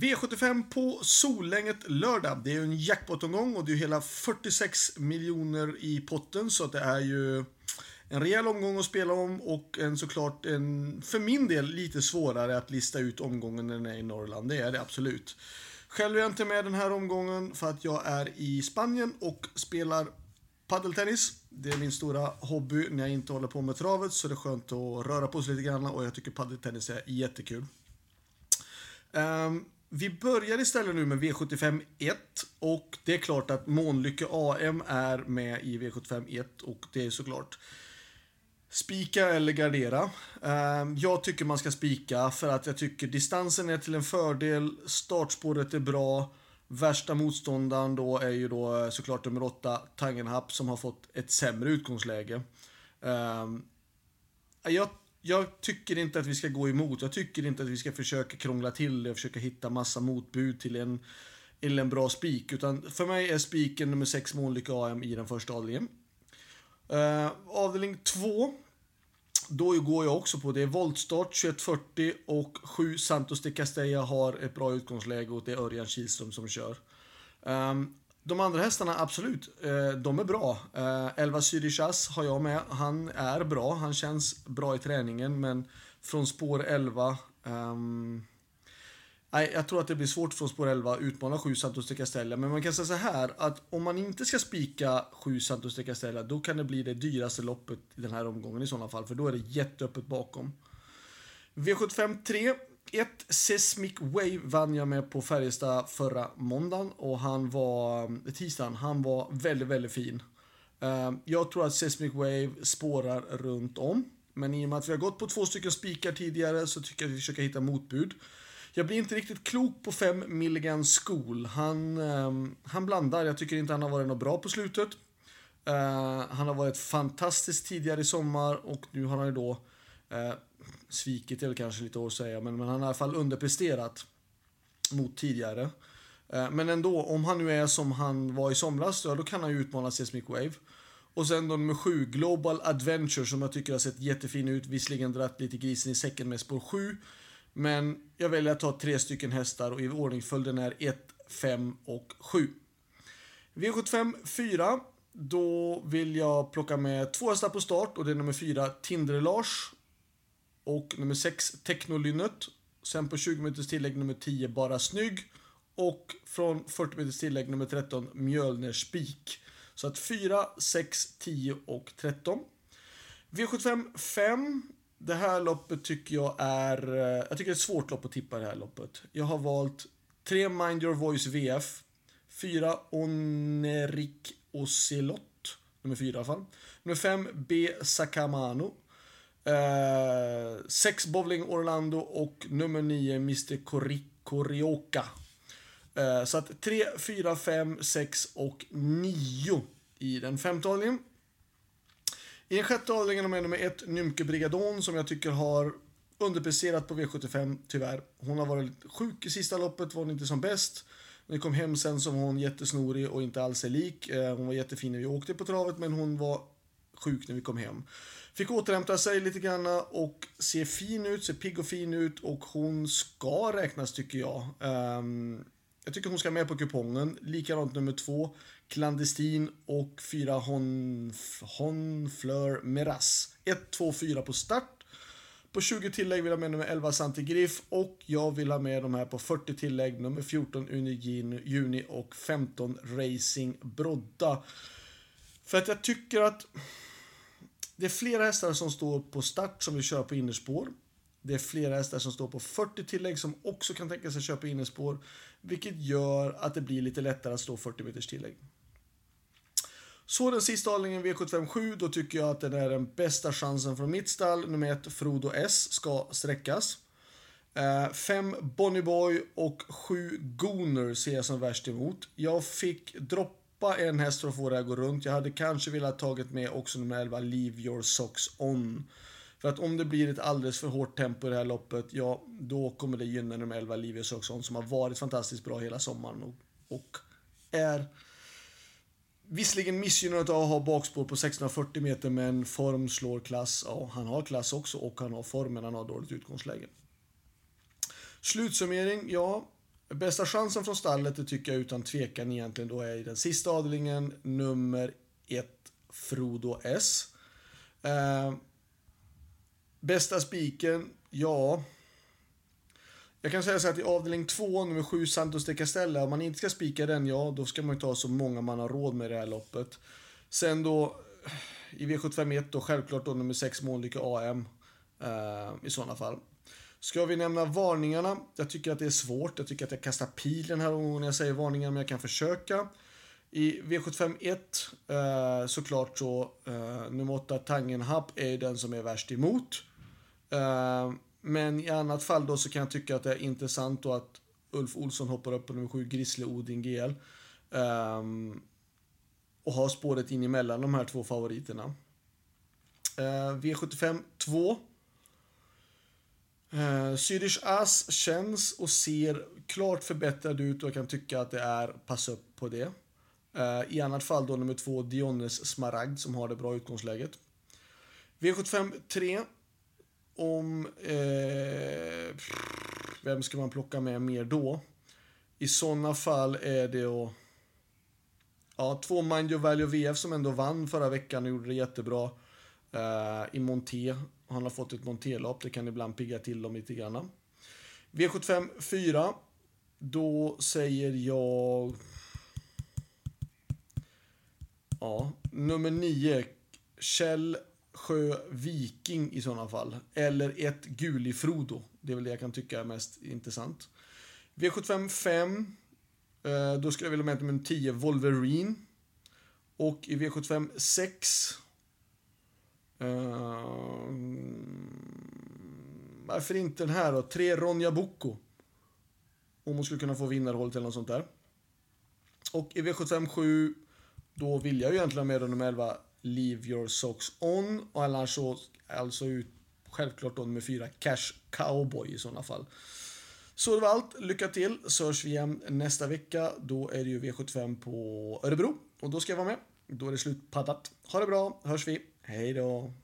V75 på Solänget lördag. Det är ju en jackpot-omgång och det är hela 46 miljoner i potten så att det är ju en rejäl omgång att spela om och en såklart en, för min del, lite svårare att lista ut omgången när den är i Norrland. Det är det absolut. Själv är jag inte med den här omgången för att jag är i Spanien och spelar paddeltennis. Det är min stora hobby när jag inte håller på med travet så det är skönt att röra på sig lite grann och jag tycker paddeltennis är jättekul. Um, vi börjar istället nu med V75 1 och det är klart att Månlycke AM är med i V75 1 och det är såklart Spika eller gardera. Ehm, jag tycker man ska spika för att jag tycker distansen är till en fördel, startspåret är bra, värsta motståndaren då är ju då eh, såklart nummer 8, Tangenhap, som har fått ett sämre utgångsläge. Ehm, jag, jag tycker inte att vi ska gå emot, jag tycker inte att vi ska försöka krångla till det och försöka hitta massa motbud till en, till en bra spik, utan för mig är spiken nummer 6 Månlykke AM i den första avdelningen. Uh, avdelning 2 då går jag också på det. är voltstart 21.40 och 7 Santos de Castella har ett bra utgångsläge och det är Örjan Kihlström som kör. Um, de andra hästarna, absolut, eh, de är bra. Eh, elva Syrishas har jag med. Han är bra, han känns bra i träningen, men från spår 11 um, ehm, Nej, jag tror att det blir svårt från spår 11 utmana 7 Santos de Castella. Men man kan säga så här att om man inte ska spika 7 Santos de Castella då kan det bli det dyraste loppet i den här omgången i sådana fall. För då är det jätteöppet bakom. V75 3. 1 Seismic Wave vann jag med på Färjestad förra måndagen och han var, eh, tisdagen, han var väldigt, väldigt fin. Eh, jag tror att Seismic Wave spårar runt om. Men i och med att vi har gått på två stycken spikar tidigare så tycker jag att vi försöker hitta motbud. Jag blir inte riktigt klok på 5 Milligan School. Han, ehm, han blandar. Jag tycker inte han har varit något bra på slutet. Eh, han har varit fantastisk tidigare i sommar och nu har han ju då Eh, svikit, är väl kanske lite att säga, men, men han har i alla fall underpresterat mot tidigare. Eh, men ändå, om han nu är som han var i somras, då, då kan han ju utmana Seismic Wave. Och sen då nummer 7, Global Adventure, som jag tycker har sett jättefin ut. Visserligen dratt lite grisen i säcken med spår 7. Men jag väljer att ta tre stycken hästar och i ordningsföljden är 1, 5 och 7. V75 4. Då vill jag plocka med två hästar på start och det är nummer 4 Tindre-Lars och nummer 6 Technolynnet. Sen på 20 meters tillägg nummer 10 Bara Snygg och från 40 meters tillägg nummer 13 Mjölner Spik. Så att 4, 6, 10 och 13. V75 5 det här loppet tycker jag är... Eh, jag tycker det är ett svårt lopp att tippa det här loppet. Jag har valt 3 Mind Your Voice VF, 4 Onerik Ocelot, nummer 4 i alla fall. Nummer 5 B Sakamano. 6 sex Bowling Orlando och nummer 9 Mr Korioka. Eh, så att 3, 4, 5, 6 och 9 i den femte avdelningen. I den sjätte avdelningen har nummer ett Nymke Brigadon som jag tycker har underpresterat på V75 tyvärr. Hon har varit sjuk i sista loppet, var hon inte som bäst. När vi kom hem sen så var hon jättesnorig och inte alls är lik. Eh, hon var jättefin när vi åkte på travet men hon var sjuk när vi kom hem. Fick återhämta sig lite grann och ser fin ut, ser pigg och fin ut och hon ska räknas tycker jag. Um, jag tycker hon ska med på kupongen. Likadant nummer två, Clandestin och fyra Hon, Meras. 1, 2, 4 på start. På 20 tillägg vill jag med nummer 11 Santigriff och jag vill ha med de här på 40 tillägg nummer 14 Unigin Juni och 15 Racing Brodda. För att jag tycker att det är flera hästar som står på start som vill köra på innerspår. Det är flera hästar som står på 40 tillägg som också kan tänka sig köpa innerspår. Vilket gör att det blir lite lättare att stå 40 meters tillägg. Så den sista avdelningen V757, då tycker jag att den är den bästa chansen från mitt stall. Nummer 1 Frodo S ska sträckas. 5 eh, och 7 Gooner ser jag som värst emot. Jag fick hoppa en häst för att få det att gå runt. Jag hade kanske velat tagit med också nummer 11 Leave Your Socks On. För att om det blir ett alldeles för hårt tempo i det här loppet, ja, då kommer det gynna nummer 11 Leave your Socks On som har varit fantastiskt bra hela sommaren och, och är visserligen missgynnad av att ha bakspår på 640 meter, men form slår klass. Ja, han har klass också och han har form, men han har dåligt utgångsläge. Slutsummering, ja. Bästa chansen från stallet, det tycker jag utan tvekan egentligen då är i den sista avdelningen, nummer ett, Frodo S. Eh, bästa spiken, ja. Jag kan säga så att i avdelning 2, nummer 7, Santos de Castella, om man inte ska spika den, ja, då ska man ju ta så många man har råd med i det här loppet. Sen då, i V751 då, självklart då nummer 6, Månlykke AM, eh, i sådana fall. Ska vi nämna varningarna? Jag tycker att det är svårt. Jag tycker att jag kastar pilen här när jag säger varningar, men jag kan försöka. I V751 eh, såklart så, eh, nummer 8 Tangenhap är den som är värst emot. Eh, men i annat fall då så kan jag tycka att det är intressant då att Ulf Olsson hoppar upp på nummer 7 Grizzly Odin GL. Eh, och har spåret in emellan de här två favoriterna. Eh, V75 2 Uh, Swedish Ass känns och ser klart förbättrad ut och jag kan tycka att det är pass upp på det. Uh, I annat fall då nummer två Dionnes Smaragd som har det bra utgångsläget. V75 3. Om... Uh, vem ska man plocka med mer då? I sådana fall är det att... Ja, två Mind Your Value VF som ändå vann förra veckan och gjorde det jättebra. I Monté han har fått ett monterlopp, det kan ibland pigga till dem lite grann. V75 4. Då säger jag... Ja, nummer 9. Kjell Sjö Viking i sådana fall. Eller ett Guli Frodo. Det är väl det jag kan tycka är mest intressant. V75 5. Eh, då skulle jag vilja med nummer 10 Wolverine. Och i V75 6 Uh, varför inte den här då? Tre Ronja Bocco. Om hon skulle kunna få vinnarhållet eller något sånt där. Och i V75 7, då vill jag ju egentligen ha med nummer 11, Leave Your Socks On. Och annars så, alltså ut, självklart då nummer 4, Cash Cowboy i sådana fall. Så det var allt. Lycka till så hörs vi igen nästa vecka. Då är det ju V75 på Örebro och då ska jag vara med. Då är det slut paddat. Ha det bra, hörs vi. Hej då.